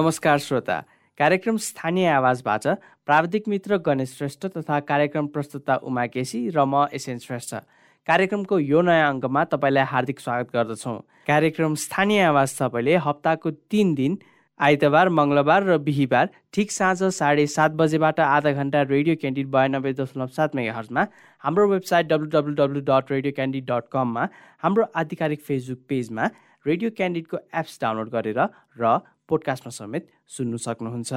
नमस्कार श्रोता। कार्यक्रम स्थानीय आवाजबाट प्राविधिक मित्र गणेश श्रेष्ठ तथा कार्यक्रम प्रस्तुता उमा केसी र म एसएन श्रेष्ठ। कार्यक्रमको यो नयाँ अङ्कमा तपाईँलाई हार्दिक स्वागत गर्दछौँ। कार्यक्रम स्थानीय आवाज तपाईँले हप्ताको तिन दिन आइतबार मङ्गलबार र बिहिबार ठिक साँझ साढे सात बजेबाट आधा घन्टा रेडियो क्यान्डिड बयानब्बे दशमलव सात मेगा हर्जमा हाम्रो website W W W dot radio candid dot कममा हाम्रो आधिकारिक फेसबुक पेजमा रेडियो क्यान्डिडको एप्स डाउनलोड गरेर र पोडकास्टमा समेत सुन्नु सक्नुहुन्छ।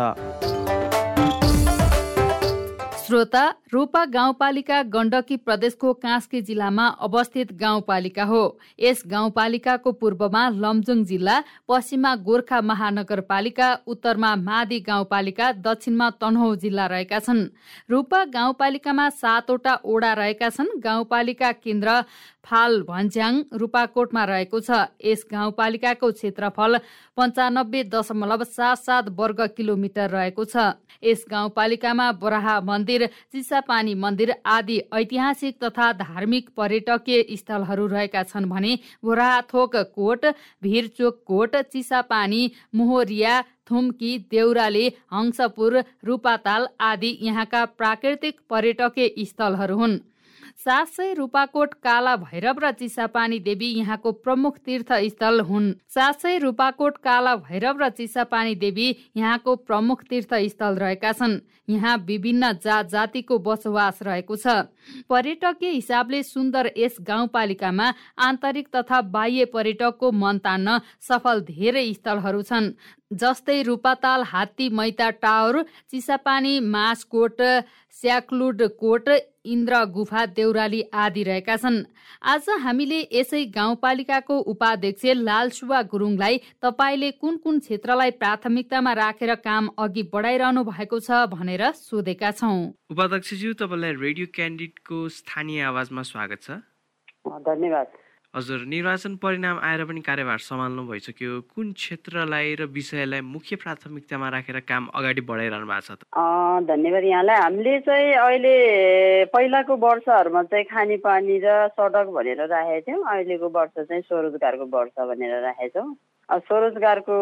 श्रोता रूपा गाउँपालिका गण्डकी प्रदेशको कास्की जिल्लामा अवस्थित गाउँपालिका हो। यस गाउँपालिकाको पूर्वमा लमजुङ जिल्ला पश्चिममा गोर्खा महानगरपालिका उत्तरमा मादी गाउँपालिका दक्षिणमा तनहौ जिल्ला रहेका छन्। रूपा गाउँपालिकामा सातवटा ओडा रहेका छन्। गाउँपालिका केन्द्र फाल भन्ज्याङ रूपाकोटमा रहेको छ। यस गाउँपालिकाको क्षेत्रफल पञ्चानब्बे दशमलव सात सात वर्ग किलोमिटर रहेको छ। यस गाउँपालिकामा बराहा मन्दिर चिसापानी मन्दिर आदि ऐतिहासिक तथा धार्मिक पर्यटकीय स्थलहरू रहेका छन् भने बोराथोक कोट भिरचोक कोट चिसापानी मोहरिया थुम्की देउराली हंसपुर रूपाताल आदि यहाँका प्राकृतिक पर्यटकीय स्थलहरू हुन्। सात सय रूपाकोट काला भैरव र चिसापानी देवी यहाँको प्रमुख तीर्थस्थल हुन्। सात सय रूपाकोट काला भैरव र चिसापानी देवी यहाँको प्रमुख तीर्थस्थल रहेका छन्। यहाँ विभिन्न जात जातिको बसोबास रहेको छ। पर्यटकीय हिसाबले सुन्दर यस गाउँपालिकामा आन्तरिक तथा बाह्य पर्यटकको मन तान्न सफल धेरै स्थलहरू छन्। जस्तै रूपाताल हात्ती मैता टावर चिसापानी मासकोट स्याक्लुड कोट इन्द्र गुफा देउराली आदि रहेका छन्। आज हामीले यसै गाउँपालिकाको उपाध्यक्ष लालसुवा गुरुङलाई तपाईँले कुन कुन क्षेत्रलाई प्राथमिकतामा राखेर काम अघि बढाइरहनु भएको छ भनेर सोधेका छौँ। उपाध्यक्षज्यू तपाईँलाई रेडियो क्यान्डिडेटको स्थानीय आवाजमा स्वागत छ। धन्यवाद। हजुर निर्वाचन परिणाम आएर पनि कार्यभार सम्हाल्नु भइसक्यो। कुन क्षेत्रलाई र विषयलाई मुख्य प्राथमिकतामा राखेर काम अगाडि बढाइरहनु भएको छ धन्यवाद यहाँलाई। हामीले चाहिँ अहिले पहिलाको वर्षहरूमा चाहिँ खानेपानी र सडक भनेर राखेका थियौँ। अहिलेको वर्ष चाहिँ स्वरोजगारको वर्ष भनेर राखेका छौँ। स्वरोजगारको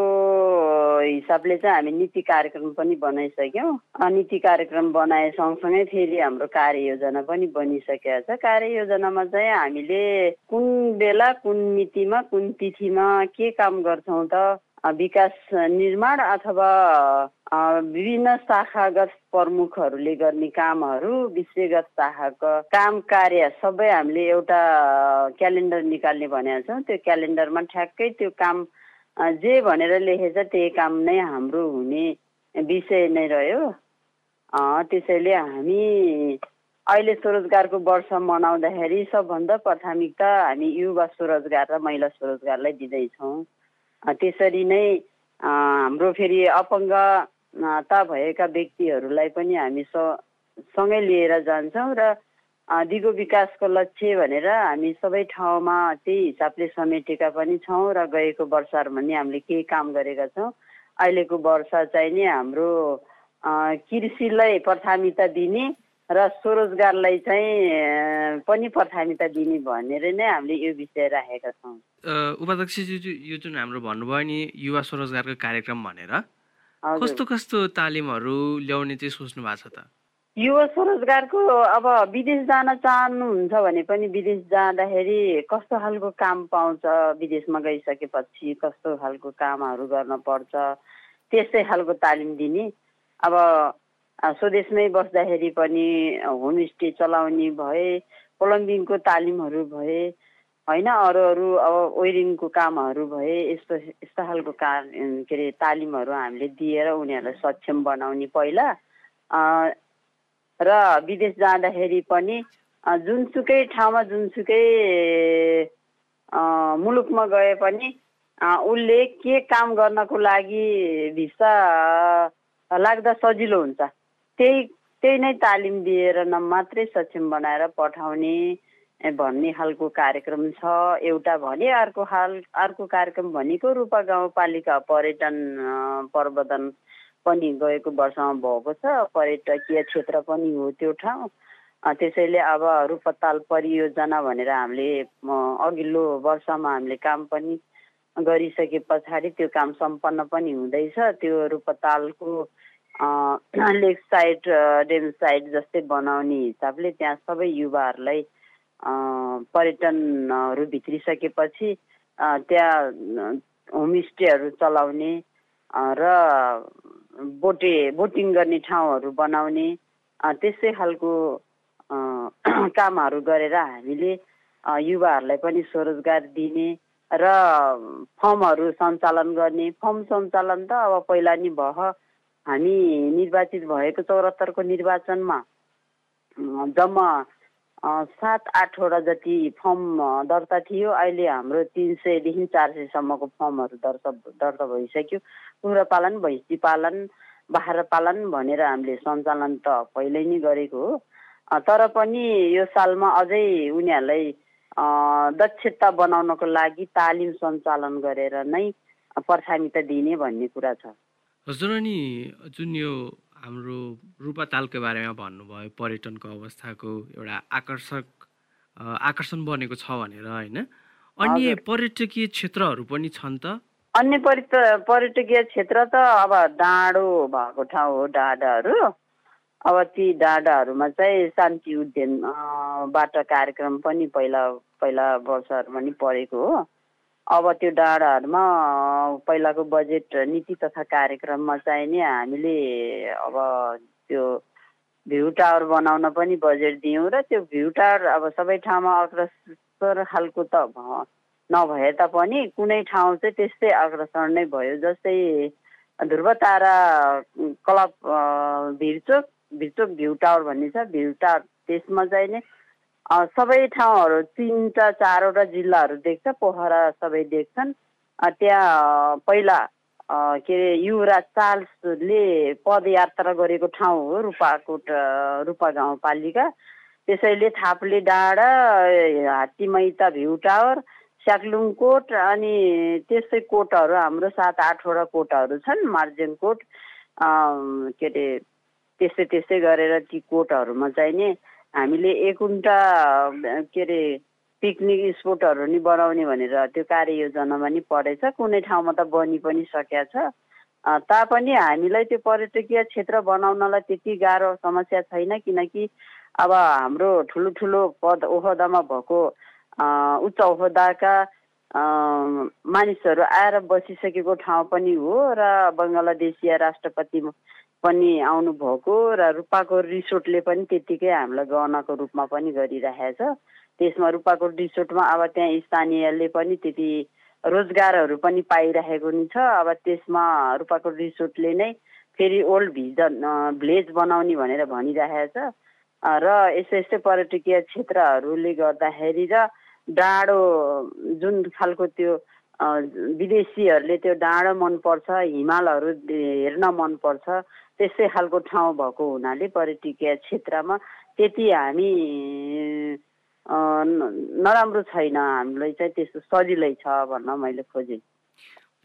हिसाबले चाहिँ हामी नीति कार्यक्रम पनि बनाइसक्यौँ। नीति कार्यक्रम बनाए सँगसँगै फेरि हाम्रो कार्ययोजना पनि बनिसकेको छ। कार्ययोजनामा चाहिँ हामीले कुन बेला कुन मितिमा कुन तिथिमा के काम गर्छौँ त? विकास निर्माण अथवा विभिन्न शाखागत प्रमुखहरूले गर्ने कामहरू विषयगत शाखाको काम कार्य सबै हामीले एउटा क्यालेन्डर निकाल्ने भनेका छौँ। त्यो क्यालेन्डरमा ठ्याक्कै त्यो काम जे भनेर लेखेछ त्यही काम नै हाम्रो हुने विषय नै रह्यो। त्यसैले हामी अहिले स्वरोजगारको वर्ष मनाउँदाखेरि सबभन्दा प्राथमिकता हामी युवा स्वरोजगार र महिला स्वरोजगारलाई दिँदैछौँ। त्यसरी नै हाम्रो फेरि अपङ्गता भएका व्यक्तिहरूलाई पनि हामी स सँगै लिएर जान्छौँ र दिगो विकासको लक्ष्य भनेर हामी सबै ठाउँमा त्यही हिसाबले समेटेका पनि छौँ र गएको वर्षहरूमा नि हामीले केही काम गरेका छौँ। अहिलेको वर्ष चाहिँ नि हाम्रो कृषिलाई प्राथमिकता दिने र स्वरोजगारलाई चाहिँ पनि प्राथमिकता दिने भनेर नै हामीले यो विषय राखेका छौँ। उपाध्यक्षजी यो जुन हाम्रो भन्नुभयो नि युवा स्वरोजगारको कार्यक्रम भनेर कस्तो कस्तो तालिमहरू ल्याउने चाहिँ सोच्नु भएको छ त? युवा स्वरोजगारको अब विदेश जान चाहनुहुन्छ भने पनि विदेश जाँदाखेरि कस्तो खालको काम पाउँछ? विदेशमा गइसकेपछि कस्तो खालको कामहरू गर्न पर्छ? त्यस्तै खालको तालिम दिने। अब स्वदेशमै बस्दाखेरि पनि होमस्टे चलाउने भए प्लम्बिङको तालिमहरू भए होइन अरू अरू अब ओइरिङको कामहरू भए यस्तो यस्तो खालको का के अरे तालिमहरू हामीले दिएर उनीहरूलाई सक्षम बनाउने पहिला र विदेश जाँदाखेरि पनि जुनसुकै ठाउँमा जुनसुकै मुलुकमा गए पनि उसले के काम गर्नको लागि भिसा लाग्दा सजिलो हुन्छ। त्यही त्यही नै तालिम दिएर न मात्रै सक्षम बनाएर पठाउने भन्ने खालको कार्यक्रम छ। एउटा भने अर्को हाल अर्को कार्यक्रम भनेको रूपा गाउँपालिका पर्यटन प्रवर्धन पनि गएको वर्षमा भएको छ। पर्यटकीय क्षेत्र पनि हो त्यो ठाउँ। त्यसैले अब रूपताल परियोजना भनेर हामीले अघिल्लो वर्षमा हामीले काम पनि गरिसके पछाडि त्यो काम सम्पन्न पनि हुँदैछ। त्यो रूपतालको लेक साइड डेम साइड जस्तै बनाउने हिसाबले त्यहाँ सबै युवाहरूलाई पर्यटनहरू भित्रिसकेपछि त्यहाँ होमस्टेहरू चलाउने र बोटे बोटिङ गर्ने ठाउँहरू बनाउने त्यसै खालको कामहरू गरेर हामीले युवाहरूलाई पनि स्वरोजगार दिने र फर्महरू सञ्चालन गर्ने। फर्म सञ्चालन त अब पहिला नि भयो। हामी निर्वाचित भएको चौरात्तरको निर्वाचनमा जम्मा सात आठवटा जति फर्म दर्ता थियो अहिले हाम्रो तिन सयदेखि चार सयसम्मको फर्महरू दर्ता दर्ता भइसक्यो। कुखुरा पालन भैँसी पालन बाख्रा पालन भनेर हामीले सञ्चालन त पहिल्यै नै गरेको हो। तर पनि यो सालमा अझै उनीहरूलाई दक्षता बनाउनको लागि तालिम सञ्चालन गरेर नै प्राथमिकता दिने भन्ने कुरा छ। हजुर अनि जुन यो हाम्रो रूपातालको बारेमा भन्नुभयो पर्यटनको अवस्थाको एउटा आकर्षक आकर्षण बनेको छ भनेर होइन? अन्य पर्यटकीय क्षेत्रहरू पनि छन् त? अन्य पर्यटकीय क्षेत्र त अब डाँडो भएको ठाउँ हो डाँडाहरू। अब ती डाँडाहरूमा चाहिँ शान्ति उद्यानबाट कार्यक्रम पनि पहिला पहिला वर्षहरूमा नि परेको हो। अब त्यो डाँडाहरूमा पहिलाको बजेट नीति तथा कार्यक्रममा चाहिँ नि हामीले अब त्यो भ्यू टावर बनाउन पनि बजेट दियौँ र त्यो भ्यू टावर अब सबै ठाउँमा अग्रसर खालको त नभए तापनि कुनै ठाउँ चाहिँ त्यस्तै अग्रसर नै भयो जस्तै Dhruba Tara club Bhirchok Bhirchok view tower भन्ने छ। भ्यू टावर त्यसमा चाहिँ नि सबै ठाउँहरू तिनवटा चारवटा जिल्लाहरू देख्छ पोखरा सबै देख्छन्। त्यहाँ पहिला के अरे युवराज चार्ल्सले पदयात्रा गरेको ठाउँ हो रूपाकोट रूपा गाउँपालिका। त्यसैले थाप्ले डाँडा हात्तीमैता भ्यू टावर स्याक्लुङ कोट अनि त्यस्तै कोटहरू हाम्रो सात आठवटा कोटहरू छन् मार्जिङ कोट के अरे त्यस्तै त्यस्तै गरेर ती कोटहरूमा चाहिँ नि हामीले एकुन्टा के अरे पिकनिक स्पोटहरू नि बनाउने भनेर त्यो कार्ययोजनामा नि परेछ। कुनै ठाउँमा त बनि पनि सकेका छ। तापनि हामीलाई त्यो पर्यटकीय क्षेत्र बनाउनलाई त्यति गाह्रो समस्या छैन किनकि अब हाम्रो ठुलो ठुलो पद ओहदामा भएको उच्च ओहदाका मानिसहरू आएर बसिसकेको ठाउँ पनि हो र बङ्गलादेशीय राष्ट्रपति पनि आउनुभएको र रूपाको रिसोर्टले पनि त्यत्तिकै हामीलाई गहनाको रूपमा पनि गरिरहेछ त्यसमा रूपाको रिसोर्टमा अब त्यहाँ स्थानीयले पनि त्यति रोजगारहरू पनि पाइरहेको नि छ। अब त्यसमा रूपाको रिसोर्टले नै फेरि ओल्ड भिजन भिलेज बनाउने भनेर भनिरहेछ र यस्तै यस्तै पर्यटकीय क्षेत्रहरूले गर्दाखेरि र डाँडो जुन खालको त्यो विदेशीहरूले त्यो डाँडो मनपर्छ हिमालहरू हेर्न मनपर्छ। त्यस्तै खालको ठाउँ भएको हुनाले पर्यटकीय क्षेत्रमा त्यति हामी नराम्रो छैन। हामीलाई चाहिँ त्यस्तो सजिलै छ भन्न मैले खोजेँ।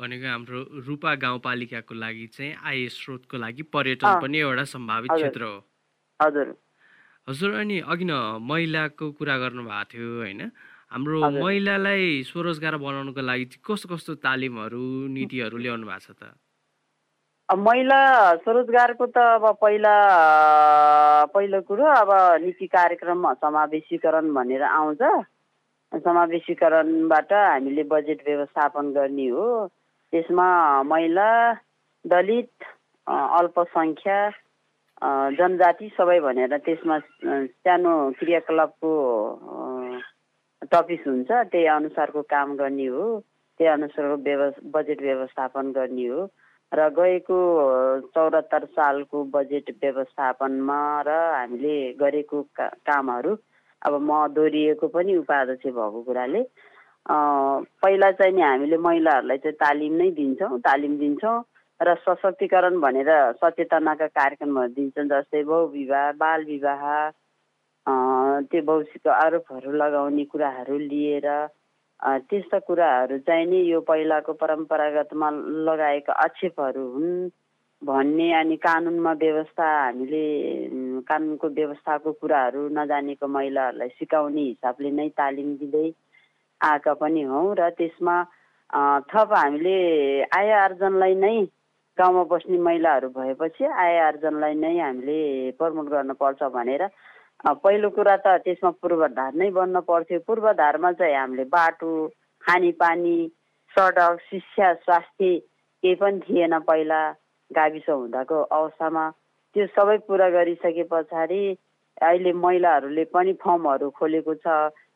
भनेको हाम्रो रूपा गाउँपालिकाको लागि चाहिँ आय स्रोतको लागि पर्यटन पनि एउटा सम्भावित क्षेत्र हो। हजुर। हजुर अनि अघि न महिलाको कुरा गर्नुभएको थियो होइन? हाम्रो महिलालाई स्वरोजगार बनाउनुको लागि कस्तो कस्तो तालिमहरू नीतिहरू ल्याउनु भएको छ त? महिला स्वरोजगारको त अब पहिला पहिलो कुरो अब नीति कार्यक्रम समावेशीकरण भनेर आउँछ। समावेशीकरणबाट हामीले बजेट व्यवस्थापन गर्ने हो। त्यसमा महिला दलित अल्पसङ्ख्या जनजाति सबै भनेर त्यसमा सानो क्रियाकलापको टपिक हुन्छ। त्यही अनुसारको काम गर्ने हो। त्यही अनुसारको व्यव बजेट व्यवस्थापन गर्ने हो। र गएको चौरात्तर सालको बजेट व्यवस्थापनमा र हामीले गरेको का कामहरू अब म दोहोरिएको पनि उपाध्यक्ष भएको कुराले पहिला चाहिँ नि हामीले महिलाहरूलाई चाहिँ तालिम नै दिन्छौँ तालिम दिन्छौँ र सशक्तिकरण भनेर सचेतनाका कार्यक्रमहरू दिन्छौँ जस्तै बहुविवाह बाल विवाह त्यो भविष्यको आरोपहरू लगाउने कुराहरू लिएर त्यस्ता कुराहरू चाहिँ नि यो पहिलाको परम्परागतमा लगाएका आक्षेपहरू हुन् भन्ने अनि कानुनमा व्यवस्था हामीले कानुनको व्यवस्थाको कुराहरू नजानेको महिलाहरूलाई सिकाउने हिसाबले नै तालिम दिँदै आएका पनि हौँ र त्यसमा थप हामीले आय आर्जनलाई नै गाउँमा बस्ने महिलाहरू भएपछि आय आर्जनलाई नै हामीले प्रमोट गर्नुपर्छ भनेर पहिलो कुरा त त्यसमा पूर्वाधार नै बन्न पर्थ्यो। पूर्वाधारमा चाहिँ हामीले बाटो खानेपानी सडक शिक्षा स्वास्थ्य केही पनि थिएन पहिला गाविस हुँदाको अवस्थामा। त्यो सबै पुरा गरिसके पछाडि अहिले महिलाहरूले पनि फर्महरू खोलेको छ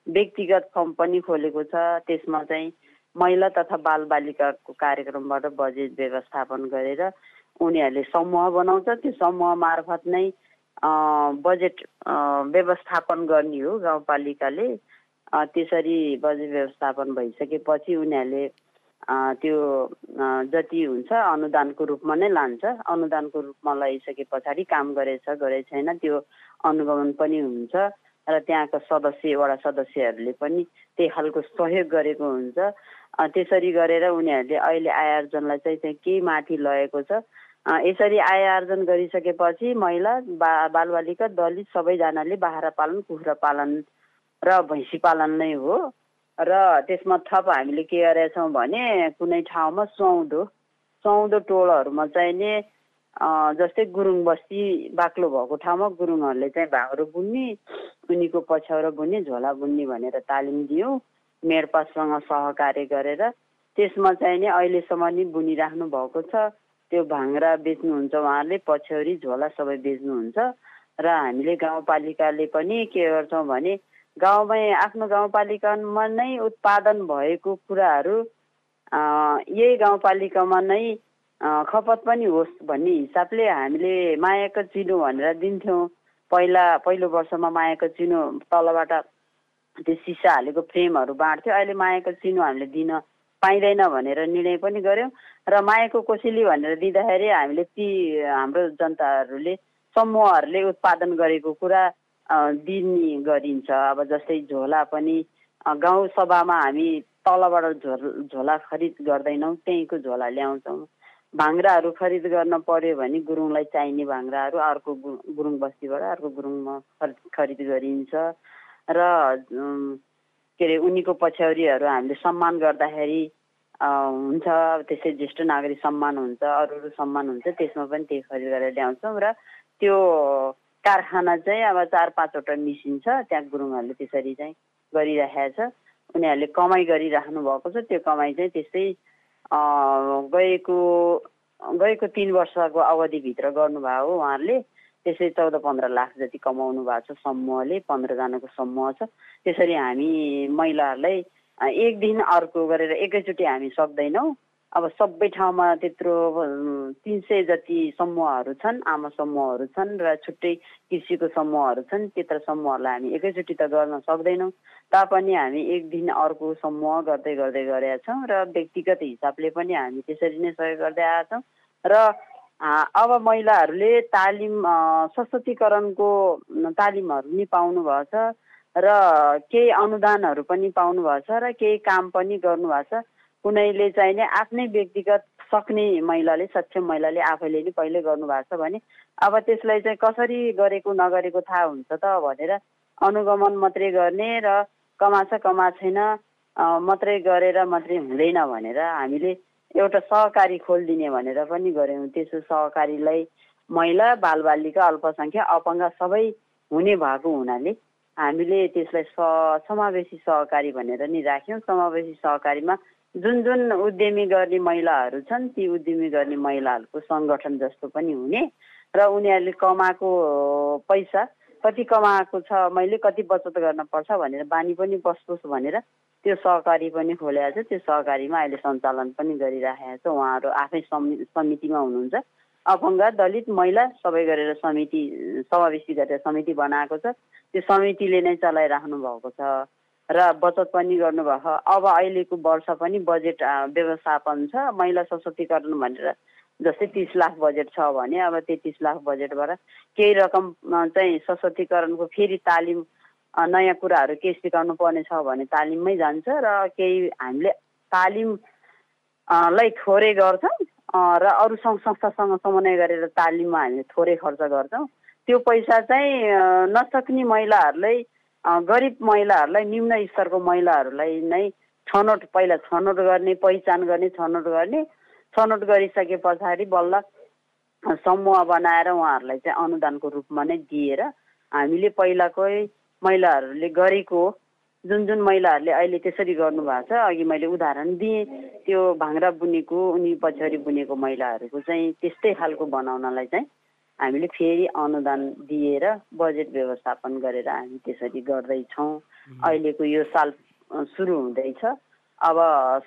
व्यक्तिगत फर्म पनि खोलेको छ। त्यसमा चाहिँ महिला तथा बालबालिकाको कार्यक्रमबाट बजेट व्यवस्थापन गरेर उनीहरूले समूह बनाउँछ। त्यो समूह मार्फत नै बजेट व्यवस्थापन गर्ने हो गाउँपालिकाले। त्यसरी बजेट व्यवस्थापन भइसकेपछि उनीहरूले त्यो जति हुन्छ अनुदानको रूपमा नै लान्छ। अनुदानको रूपमा लगाइसके पछाडि काम गरेछ गरे छैन त्यो अनुगमन पनि हुन्छ र त्यहाँका सदस्य वडा सदस्यहरूले पनि त्यही खालको सहयोग गरेको हुन्छ। त्यसरी गरेर उनीहरूले अहिले आयोजनलाई चाहिँ केही माथि लगेको छ। यसरी आय आर्जन गरिसकेपछि महिला बा बालबालिका दलित सबैजनाले बाख्रा पालन कुखुरा पालन र भैँसी पालन नै हो। र त्यसमा थप हामीले के गरेछौँ भने कुनै ठाउँमा सुहाउँदो सुहाउँदो टोलहरूमा चाहिँ नि जस्तै गुरुङ बस्ती बाक्लो भएको ठाउँमा गुरुङहरूले चाहिँ भाँगरो बुन्ने उनीको पछ्याउरो बुन्ने झोला बुन्ने भनेर तालिम दियौँ मेडपाससँग सहकार्य गरेर। त्यसमा चाहिँ नि अहिलेसम्म नि बुनिराख्नु भएको छ। त्यो भाङ्रा बेच्नुहुन्छ उहाँहरूले पछ्यौरी झोला सबै बेच्नुहुन्छ र हामीले गाउँपालिकाले पनि के गर्छौँ भने गाउँमै आफ्नो गाउँपालिकामा नै उत्पादन भएको कुराहरू यही गाउँपालिकामा नै खपत पनि होस् भन्ने हिसाबले हामीले मायाको चिनो भनेर दिन्थ्यौँ। पहिला पहिलो वर्षमा मायाको चिनो तलबाट त्यो सिसा हालेको फ्रेमहरू बाँड्थ्यो अहिले मायाको चिनो हामीले दिन पाइँदैन भनेर निर्णय पनि गऱ्यौँ र मायाको कोसेली भनेर दिँदाखेरि हामीले ती हाम्रो जनताहरूले समूहहरूले उत्पादन गरेको कुरा दिने गरिन्छ। अब जस्तै झोला पनि गाउँ सभामा हामी तलबाट झो झोला खरिद गर्दैनौँ त्यहीँको झोला ल्याउँछौँ। भाङ्राहरू खरिद गर्न पर्यो भने गुरुङलाई चाहिने भाङ्राहरू अर्को गुरुङ बस्तीबाट अर्को गुरुङमा खरिद गरिन्छ। र के अरे उनीको पछ्यौरीहरू हामीले सम्मान गर्दाखेरि हुन्छ त्यसै ज्येष्ठ नागरिक सम्मान हुन्छ अरू अरू सम्मान हुन्छ त्यसमा पनि त्यही खरिद गरेर ल्याउँछौँ र त्यो कारखाना चाहिँ अब चार पाँचवटा मिसिन छ त्यहाँ गुरुङहरूले त्यसरी चाहिँ गरिराखेको छ। उनीहरूले कमाइ गरिराख्नु भएको छ त्यो कमाइ चाहिँ त्यस्तै गएको गएको तिन वर्षको अवधिभित्र गर्नुभयो उहाँहरूले। त्यसै चौध पन्ध्र लाख जति कमाउनु भएको छ समूहले पन्ध्रजनाको समूह छ। त्यसरी हामी महिलाहरूलाई एक दिन अर्को गरेर एकैचोटि हामी सक्दैनौँ। अब सबै ठाउँमा त्यत्रो तिन सय जति समूहहरू छन् आमा समूहहरू छन् र छुट्टै कृषिको समूहहरू छन् त्यत्र समूहहरूलाई हामी एकैचोटि त गर्न सक्दैनौँ। तापनि हामी एक दिन अर्को समूह गर्दै गर्दै गरेका छौँ र व्यक्तिगत हिसाबले पनि हामी त्यसरी नै सहयोग गर्दै आएका छौँ। र अब महिलाहरूले तालिम सशक्तिकरणको तालिमहरू नि पाउनुभएको छ र केही अनुदानहरू पनि पाउनुभएको छ र केही काम पनि गर्नुभएको छ कुनैले चाहिने आफ्नै व्यक्तिगत सक्ने महिलाले सक्षम महिलाले आफैले नै पहिले गर्नुभएको छ भने अब त्यसलाई चाहिँ कसरी गरेको नगरेको थाहा हुन्छ त भनेर अनुगमन मात्रै गर्ने र कमाछ कमा छैन मात्रै गरेर मात्रै हुँदैन भनेर हामीले एउटा सहकारी खोलिदिने भनेर पनि गऱ्यौँ। त्यसो सहकारीलाई महिला बालबालिका अल्पसङ्ख्या अपाङ्ग सबै हुने भएको हुनाले हामीले त्यसलाई स समावेशी सहकारी भनेर नि राख्यौँ। समावेशी सहकारीमा जुन जुन उद्यमी गर्ने महिलाहरू छन् ती उद्यमी गर्ने महिलाहरूको सङ्गठन जस्तो पनि हुने र उनीहरूले कमाएको पैसा कति कमाएको छ मैले कति बचत गर्न पर्छ भनेर बानी पनि बस्तोस् भनेर त्यो सहकारी पनि खोलेको छ। त्यो सहकारीमा अहिले सञ्चालन पनि गरिराखेको छ। उहाँहरू आफै समि समितिमा हुनुहुन्छ। अपाङ्ग दलित महिला सबै गरेर समिति समावेशी गरेर समिति बनाएको छ। त्यो समितिले नै चलाइराख्नु भएको छ। र बचत पनि गर्नुभएको। अब अहिलेको वर्ष पनि बजेट व्यवस्थापन छ। महिला सशक्तिकरण भनेर जस्तै तिस लाख बजेट छ भने अब तेत्तिस लाख बजेटबाट केही रकम चाहिँ सशक्तिकरणको फेरि तालिम नयाँ कुराहरू के सिकाउनु पर्ने छ भने तालिममै जान्छ र केही हामीले तालिम लाई थोरै गर्छौँ र अरू सङ्घ संस्थासँग समन्वय गरेर तालिममा हामीले थोरै खर्च गर्छौँ। त्यो पैसा चाहिँ नसक्ने महिलाहरूलाई गरिब महिलाहरूलाई निम्न स्तरको महिलाहरूलाई नै छनौट पहिला छनौट गर्ने पहिचान गर्ने छनौट गर्ने छनौट गरिसके पछाडि बल्ल समूह बनाएर उहाँहरूलाई चाहिँ अनुदानको रूपमा नै दिएर हामीले पहिलाकै महिलाहरूले गरेको जुन जुन महिलाहरूले अहिले त्यसरी गर्नुभएको छ अघि मैले उदाहरण दिएँ त्यो भाङ्रा बुनेको उनी पछाडि बुनेको महिलाहरूको चाहिँ त्यस्तै खालको बनाउनलाई चाहिँ हामीले फेरि अनुदान दिएर बजेट व्यवस्थापन गरेर हामी त्यसरी गर्दैछौँ। अहिलेको यो साल सुरु हुँदैछ। अब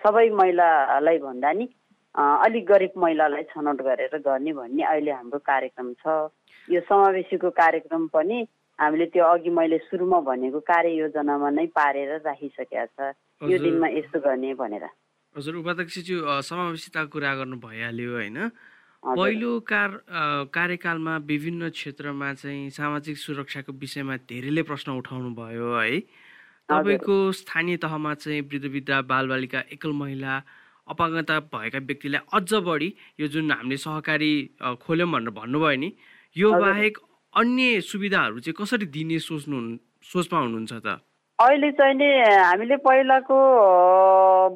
सबै महिलालाई भन्दा नि अलिक गरिब महिलालाई छनौट गरेर गर्ने भन्ने अहिले हाम्रो कार्यक्रम छ। यो समावेशीको कार्यक्रम पनि हामीले त्यो अघि मैले सुरुमा भनेको कार्ययोजनामा नै पारेर राखिसकेका छ। यो दिनमा यस्तो गर्ने भनेर। हजुर उपाध्यक्षज्यू समावेशिताको कुरा गर्नु भइहाल्यो होइन। पहिलो कार कार्यकालमा विभिन्न क्षेत्रमा चाहिँ सामाजिक सुरक्षाको विषयमा धेरैले प्रश्न उठाउनु भयो है तपाईँको स्थानीय तहमा चाहिँ वृद्ध वृद्ध बालबालिका एकल महिला अपाङ्गता भएका व्यक्तिलाई अझ बढी यो जुन हामीले सहकारी खोल्यौँ भनेर भन्नुभयो नि यो बाहेक अन्य सुविधाहरू चाहिँ कसरी दिने सोच्नु सोचमा हुनुहुन्छ त? अहिले चाहिँ नि हामीले पहिलाको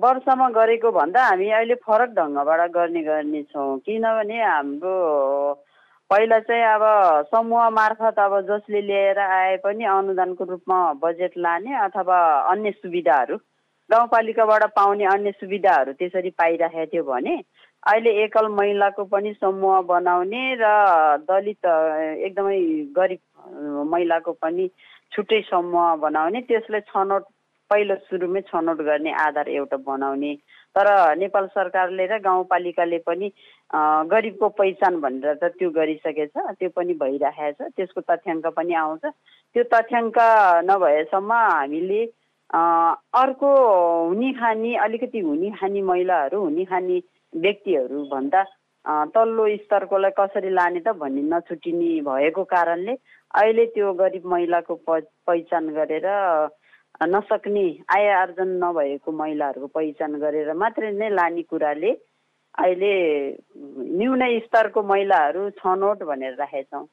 वर्षमा गरेको भन्दा हामी अहिले फरक ढङ्गबाट गर्ने गर्ने छौँ। किनभने हाम्रो पहिला चाहिँ अब समूह मार्फत अब जसले लिएर आए पनि अनुदानको रूपमा बजेट लाने अथवा अन्य सुविधाहरू गाउँपालिकाबाट पाउने अन्य सुविधाहरू त्यसरी पाइराखेको थियो भने अहिले एकल महिलाको पनि समूह बनाउने र दलित एकदमै गरिब महिलाको पनि छुट्टै समूह बनाउने। त्यसले छनौट पहिलो सुरुमै छनौट गर्ने आधार एउटा बनाउने। तर नेपाल सरकारले र गाउँपालिकाले पनि गरिबको पहिचान भनेर त त्यो गरिसकेछ त्यो पनि भइराखेको छ त्यसको तथ्याङ्क पनि आउँछ। त्यो तथ्याङ्क नभएसम्म हामीले अर्को हुने खाने अलिकति हुने खाने महिलाहरू हुने खाने व्यक्तिहरू भन्दा तल्लो स्तरकोलाई कसरी लाने त भन्ने नछुटिने भएको कारणले अहिले त्यो गरिब महिलाको पहिचान गरेर नसक्ने आय आर्जन नभएको महिलाहरूको पहिचान गरेर मात्रै नै लाने कुराले अहिले न्यून स्तरको महिलाहरू छनौट भनेर राखेका छौँ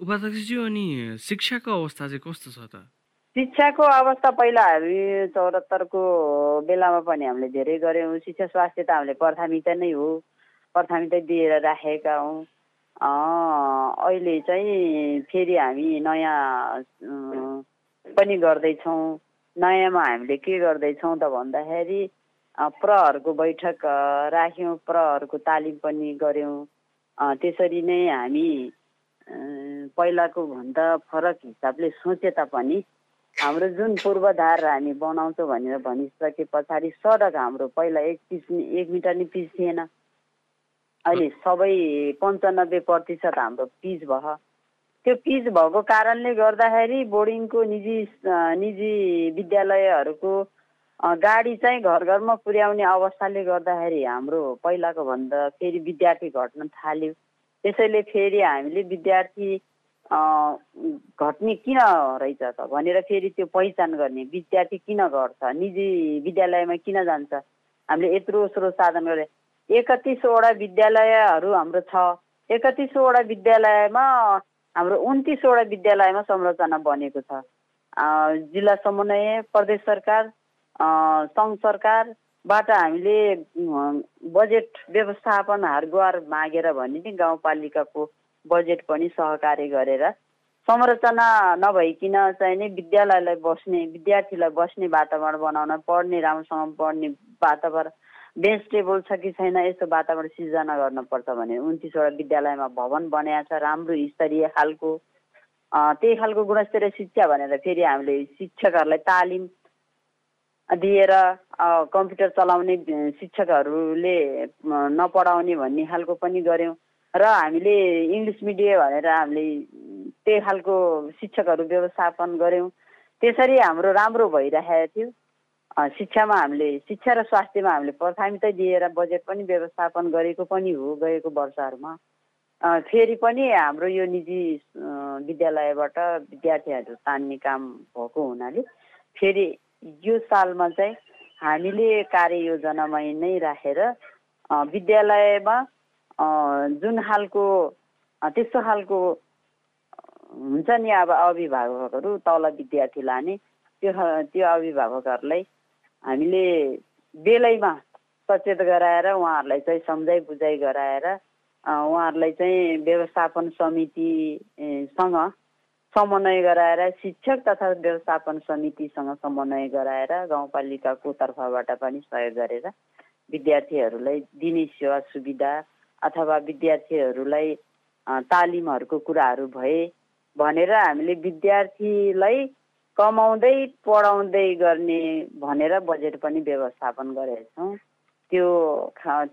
उपाध्यक्षज्यू अनि शिक्षाको अवस्था चाहिँ कस्तो छ त? शिक्षाको अवस्था पहिला हामी चौरात्तरको बेलामा पनि हामीले धेरै गऱ्यौँ। शिक्षा स्वास्थ्य त हामीले प्राथमिकता नै हो। प्राथमिकता दिएर राखेका हौँ। अहिले चाहिँ फेरि हामी नयाँ पनि गर्दैछौँ। नयाँमा हामीले के गर्दैछौँ त भन्दाखेरि प्रहरूको बैठक राख्यौँ। प्रहरूको तालिम पनि गऱ्यौँ। त्यसरी नै हामी पहिलाको भन्दा फरक हिसाबले सोचे तापनि हाम्रो जुन पूर्वाधार हामी बनाउँछौँ भनेर भनिसके पछाडि सडक हाम्रो पहिला एक पिस एक मिटर नि पिस थिएन। अहिले सबै पन्चानब्बे प्रतिशत हाम्रो पिच भयो। त्यो पिच भएको कारणले गर्दाखेरि बोर्डिङको निजी निजी विद्यालयहरूको गाडी चाहिँ घर घरमा पुर्याउने अवस्थाले गर्दाखेरि हाम्रो पहिलाको भन्दा फेरि विद्यार्थी घट्न थाल्यो। त्यसैले फेरि हामीले विद्यार्थी घट्ने किन रहेछ त? भनेर फेरि त्यो पहिचान गर्ने विद्यार्थी किन घट्छ? निजी विद्यालयमा किन जान्छ? हामीले यत्रो स्रोत साधन गरेर एकतिसवटा विद्यालयहरू हाम्रो छ। एकतिसवटा विद्यालयमा हाम्रो उन्तिसवटा विद्यालयमा संरचना बनेको छ। जिल्ला समन्वय प्रदेश सरकार सङ्घ सरकारबाट हामीले बजेट व्यवस्थापन हारगुहार मागेर भने नि गाउँपालिकाको बजेट पनि सहकार्य गरेर संरचना नभइकन चाहिँ नि विद्यालयलाई बस्ने विद्यार्थीलाई बस्ने वातावरण बनाउन पढ्ने राम्रोसँग पढ्ने वातावरण बेन्च टेबल छ कि छैन यस्तो वातावरण सिर्जना गर्नुपर्छ भने उन्तिसवटा विद्यालयमा भवन बनाएको छ राम्रो स्तरीय खालको त्यही खालको गुणस्तरीय शिक्षा भनेर फेरि हामीले शिक्षकहरूलाई तालिम दिएर कम्प्युटर चलाउने शिक्षकहरूले नपढाउने भन्ने खालको पनि गऱ्यौँ। र हामीले इङ्ग्लिस मिडियम भनेर हामीले त्यही खालको शिक्षकहरू व्यवस्थापन गऱ्यौँ। त्यसरी हाम्रो राम्रो भइरहेको थियो। शिक्षामा हामीले शिक्षा र स्वास्थ्यमा हामीले प्राथमिकता दिएर बजेट पनि व्यवस्थापन गरेको पनि हो गएको वर्षहरूमा। फेरि पनि हाम्रो यो निजी विद्यालयबाट विद्यार्थीहरू तान्ने काम भएको हुनाले फेरि यो सालमा चाहिँ हामीले कार्ययोजनामा नै राखेर विद्यालयमा जुन खालको त्यस्तो खालको हुन्छ नि अब अभिभावकहरू तल विद्यार्थी लाने त्यो त्यो अभिभावकहरूलाई हामीले बेलैमा सचेत गराएर उहाँहरूलाई चाहिँ सम्झाइ बुझाइ गराएर उहाँहरूलाई चाहिँ व्यवस्थापन समितिसँग समन्वय गराएर शिक्षक तथा व्यवस्थापन समितिसँग समन्वय गराएर गाउँपालिकाको तर्फबाट पनि सहयोग गरेर विद्यार्थीहरूलाई दिने सेवा सुविधा अथवा विद्यार्थीहरूलाई तालिमहरूको कुराहरू भए भनेर हामीले विद्यार्थीलाई कमाउँदै पढाउँदै गर्ने भनेर बजेट पनि व्यवस्थापन गरेका छौँ त्यो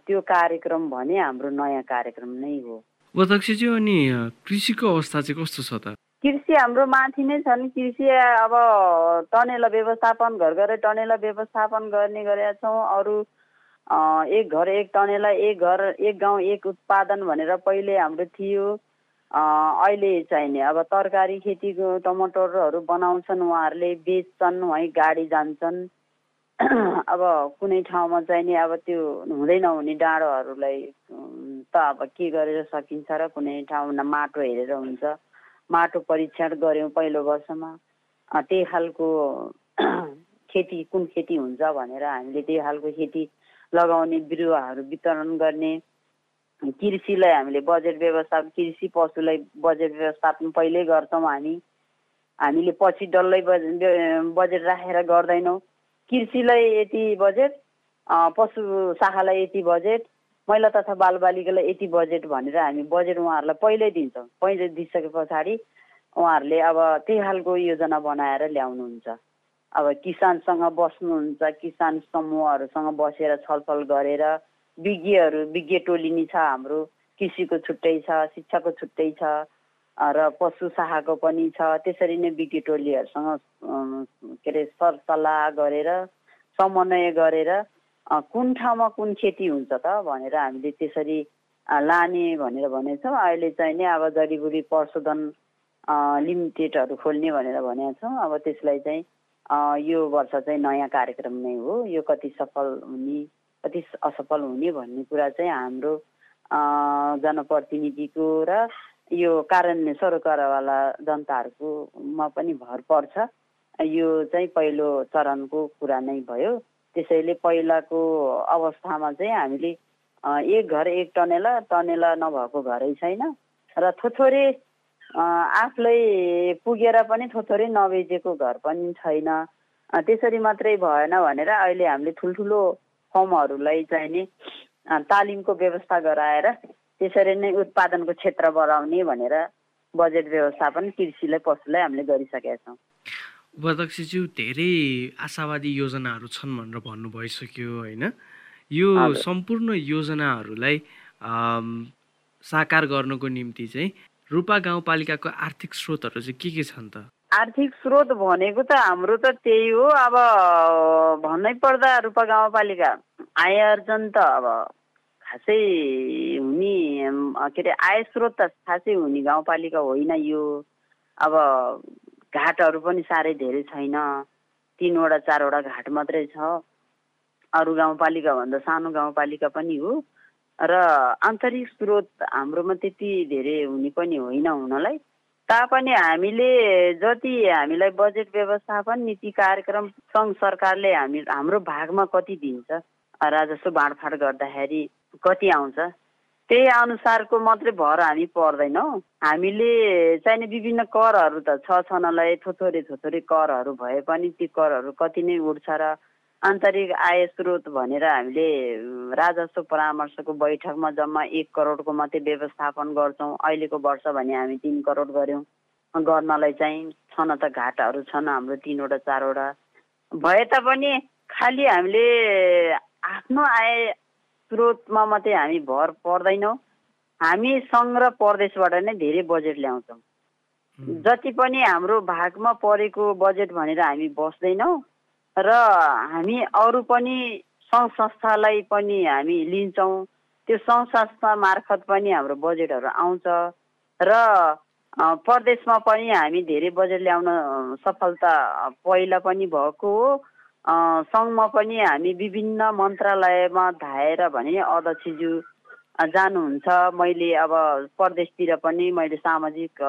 त्यो कार्यक्रम भने हाम्रो नयाँ कार्यक्रम नै हो। अध्यक्षज्यू अनि कृषिको अवस्था चाहिँ कस्तो छ त? कृषि हाम्रो माथि नै छन्। कृषि अब टनेल व्यवस्थापन घर घरै टनेल व्यवस्थापन गर्ने गरेका छौँ। अरू एक घर एक टनेला एक घर एक गाउँ एक उत्पादन भनेर पहिले हाम्रो थियो। अहिले चाहिने अब तरकारी खेतीको टमाटरहरू बनाउँछन् उहाँहरूले बेच्छन् है गाडी जान्छन्। अब कुनै ठाउँमा चाहिने अब त्यो हुँदै नहुने डाँडोहरूलाई त अब के गरेर सकिन्छ र कुनै ठाउँमा माटो हेरेर हुन्छ। माटो परीक्षण गऱ्यौँ पहिलो वर्षमा। त्यही खालको खेती कुन खेती हुन्छ भनेर हामीले त्यही खालको खेती लगाउने बिरुवाहरू वितरण गर्ने। कृषिलाई हामीले बजेट व्यवस्थापन कृषि पशुलाई बजेट व्यवस्थापन पहिल्यै गर्छौँ हामी। हामीले पछि डल्लै बजेट राखेर गर्दैनौँ। कृषिलाई यति बजेट पशु शाखालाई यति बजेट महिला तथा बालबालिकालाई यति बजेट भनेर हामी बजेट उहाँहरूलाई पहिल्यै दिन्छौँ। पहिले दिइसके पछाडि उहाँहरूले अब त्यही खालको योजना बनाएर ल्याउनुहुन्छ। अब किसानसँग बस्नुहुन्छ किसान समूहहरूसँग बसेर छलफल गरेर विज्ञहरू विज्ञ टोली नि छ हाम्रो कृषिको छुट्टै छ शिक्षाको छुट्टै छ र पशु शाखाको पनि छ त्यसरी नै विज्ञ टोलीहरूसँग के अरे सरसल्लाह गरेर समन्वय गरेर कुन ठाउँमा कुन खेती हुन्छ त भनेर हामीले त्यसरी लाने भनेर भनेको छौँ। अहिले चाहिँ नि अब जडीबुडी प्रशोधन लिमिटेडहरू खोल्ने भनेर भनेका छौँ। अब त्यसलाई चाहिँ यो वर्ष चाहिँ नयाँ कार्यक्रम नै हो। यो कति सफल हुने कति असफल हुने भन्ने कुरा चाहिँ हाम्रो जनप्रतिनिधिको र यो कार्यान्वयन सरकारवाला जनताहरूकोमा पनि भर पर्छ। यो चाहिँ पहिलो चरणको कुरा नै भयो। त्यसैले पहिलाको अवस्थामा चाहिँ हामीले एक घर एक टनेला टनेला नभएको घरै छैन। र थोथोरे आफूलाई पुगेर पनि थोथोरै नबेचेको घर पनि छैन। त्यसरी मात्रै भएन भनेर अहिले हामीले ठुल्ठुलो फर्महरूलाई चाहिँ नि तालिमको व्यवस्था गराएर त्यसरी नै उत्पादनको क्षेत्र बढाउने भनेर बजेट व्यवस्थापन कृषिलाई पशुलाई हामीले गरिसकेका छौँ। उपाध्यक्षज्यू धेरै आशावादी योजनाहरू छन् भनेर भन्नु भइसक्यो होइन? यो सम्पूर्ण योजनाहरूलाई साकार गर्नको निम्ति चाहिँ रूपा गाउँपालिकाको आर्थिक स्रोतहरू चाहिँ के के छन् त? आर्थिक स्रोत भनेको त हाम्रो त त्यही हो। अब भन्नै पर्दा रूपा गाउँपालिका आय अर्जन त अब खासै हुने के अरे आय स्रोत त खासै हुने गाउँपालिका होइन यो। अब घाटहरू पनि साह्रै धेरै छैन। तिनवटा चारवटा घाट मात्रै छ। अरू गाउँपालिकाभन्दा सानो गाउँपालिका पनि हो। र आन्तरिक स्रोत हाम्रोमा त्यति धेरै हुने पनि होइन हुनलाई। तापनि हामीले जति हामीलाई बजेट व्यवस्थापन नीति कार्यक्रम सङ्घ सरकारले हामी हाम्रो भागमा कति दिन्छ राजस्व बाँडफाँड गर्दाखेरि कति आउँछ त्यही अनुसारको मात्रै भर हामी पर्दैनौँ। हामीले चाहिने विभिन्न करहरू त छ छनलाई थोथोरे थोथोरे करहरू भए पनि ती करहरू कति नै उठ्छ र आन्तरिक आय स्रोत भनेर हामीले राजस्व परामर्शको बैठकमा जम्मा एक करोडको मात्रै व्यवस्थापन गर्छौँ। अहिलेको वर्ष भने हामी तिन करोड गऱ्यौँ। गर्नलाई चाहिँ छन त घाटाहरू छन् हाम्रो तिनवटा चारवटा। भए तापनि खालि हामीले आफ्नो आय स्रोतमा मात्रै हामी भर पर्दैनौँ। हामी सङ्घ र प्रदेशबाट नै धेरै बजेट ल्याउँछौँ। जति पनि हाम्रो भागमा परेको बजेट भनेर हामी बस्दैनौँ। र हामी अरू पनि सङ्घ संस्थालाई पनि हामी लिन्छौँ। त्यो सङ्घ संस्था मार्फत पनि हाम्रो बजेटहरू आउँछ र प्रदेशमा पनि हामी धेरै बजेट ल्याउन सफलता पहिला पनि भएको हो। सङ्घमा पनि हामी विभिन्न मन्त्रालयमा धाएर भने अध्यक्षज्यू जानुहुन्छ। मैले अब प्रदेशतिर पनि मैले सामाजिक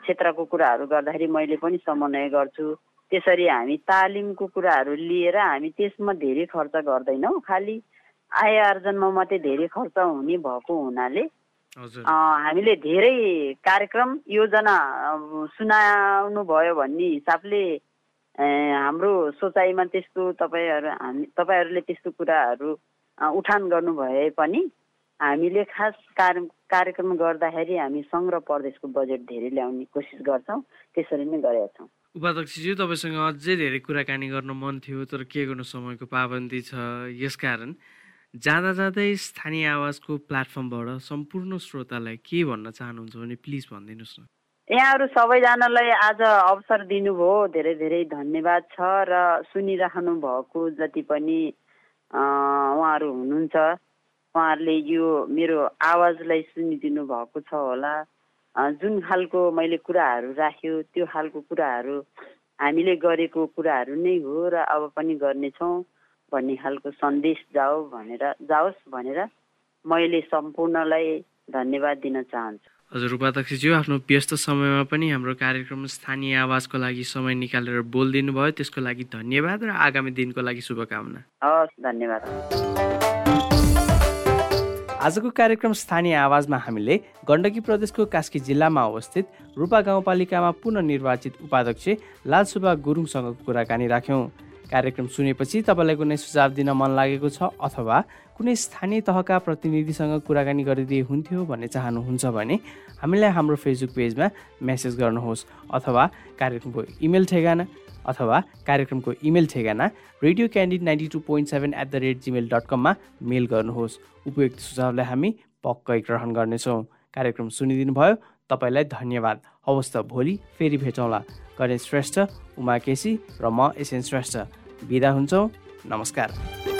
क्षेत्रको कुराहरू गर्दाखेरि मैले पनि समन्वय गर्छु। त्यसरी हामी तालिमको कुराहरू लिएर हामी त्यसमा धेरै खर्च गर्दैनौँ। खालि आय आर्जनमा मात्रै धेरै खर्च हुने भएको हुनाले हामीले धेरै कार्यक्रम योजना सुनाउनु भयो भन्ने हिसाबले हाम्रो सोचाइमा त्यस्तो तपाईँहरू हामी तपाईँहरूले त्यस्तो कुराहरू उठान गर्नुभए पनि हामीले खास कार्य कार्यक्रम गर्दाखेरि हामी सङ्घ र प्रदेशको बजेट धेरै ल्याउने कोसिस गर्छौँ। त्यसरी नै गरेका छौँ। उपाध्यक्षज्यू तपाईँसँग अझै धेरै कुराकानी गर्न मन थियो तर के गर्नु समयको पाबन्दी छ यसकारण जाँदा जाँदै स्थानीय आवाजको प्लेटफर्मबाट सम्पूर्ण श्रोतालाई के भन्न चाहनुहुन्छ भने प्लिज भनिदिनुहोस् न। यहाँहरू सबैजनालाई आज अवसर दिनुभयो धेरै धेरै धन्यवाद छ र सुनिराख्नु भएको जति पनि उहाँहरू हुनुहुन्छ उहाँहरूले यो मेरो आवाजलाई सुनिदिनु भएको छ होला। जुन खालको मैले कुराहरू राख्यो त्यो खालको कुराहरू हामीले गरेको कुराहरू नै हो र अब पनि गर्नेछौँ भन्ने खालको सन्देश जाओ भनेर जाओस् भनेर मैले सम्पूर्णलाई धन्यवाद दिन चाहन्छु। हजुर उपाध्यक्षज्यू आफ्नो व्यस्त समयमा पनि हाम्रो कार्यक्रम स्थानीय आवाजको लागि समय निकालेर बोलिदिनु भयो त्यसको लागि धन्यवाद र आगामी दिनको लागि शुभकामना। हस् धन्यवाद। आजको कार्यक्रम स्थानीय आवाजमा हामीले गण्डकी प्रदेशको कास्की जिल्लामा अवस्थित रूपा गाउँपालिकामा पुनः निर्वाचित उपाध्यक्ष लालसुबा गुरुङसँग कुराकानी राख्यौँ। कार्यक्रम सुनेपछि तपाईँलाई कुनै सुझाव दिन मन लागेको छ अथवा कुनै स्थानीय तहका प्रतिनिधिसँग कुराकानी गरिदिए हुन्थ्यो भन्ने चाहनुहुन्छ भने हामीलाई हाम्रो फेसबुक पेजमा मेसेज गर्नुहोस् अथवा कार्यक्रमको इमेल ठेगाना अथवा कार्यक्रमको इमेल ठेगाना radio candid ninety two point seven at the rate Gmail dot कममा मेल गर्नुहोस्। उपयुक्त सुझावलाई हामी पक्कै ग्रहण गर्नेछौँ। कार्यक्रम सुनिदिनु भयो तपाईँलाई धन्यवाद। हवस् त भोलि फेरि भेटौँला। गणेश श्रेष्ठ उमा केसी र म एसएन श्रेष्ठ। बिदा हुन्छौँ। नमस्कार।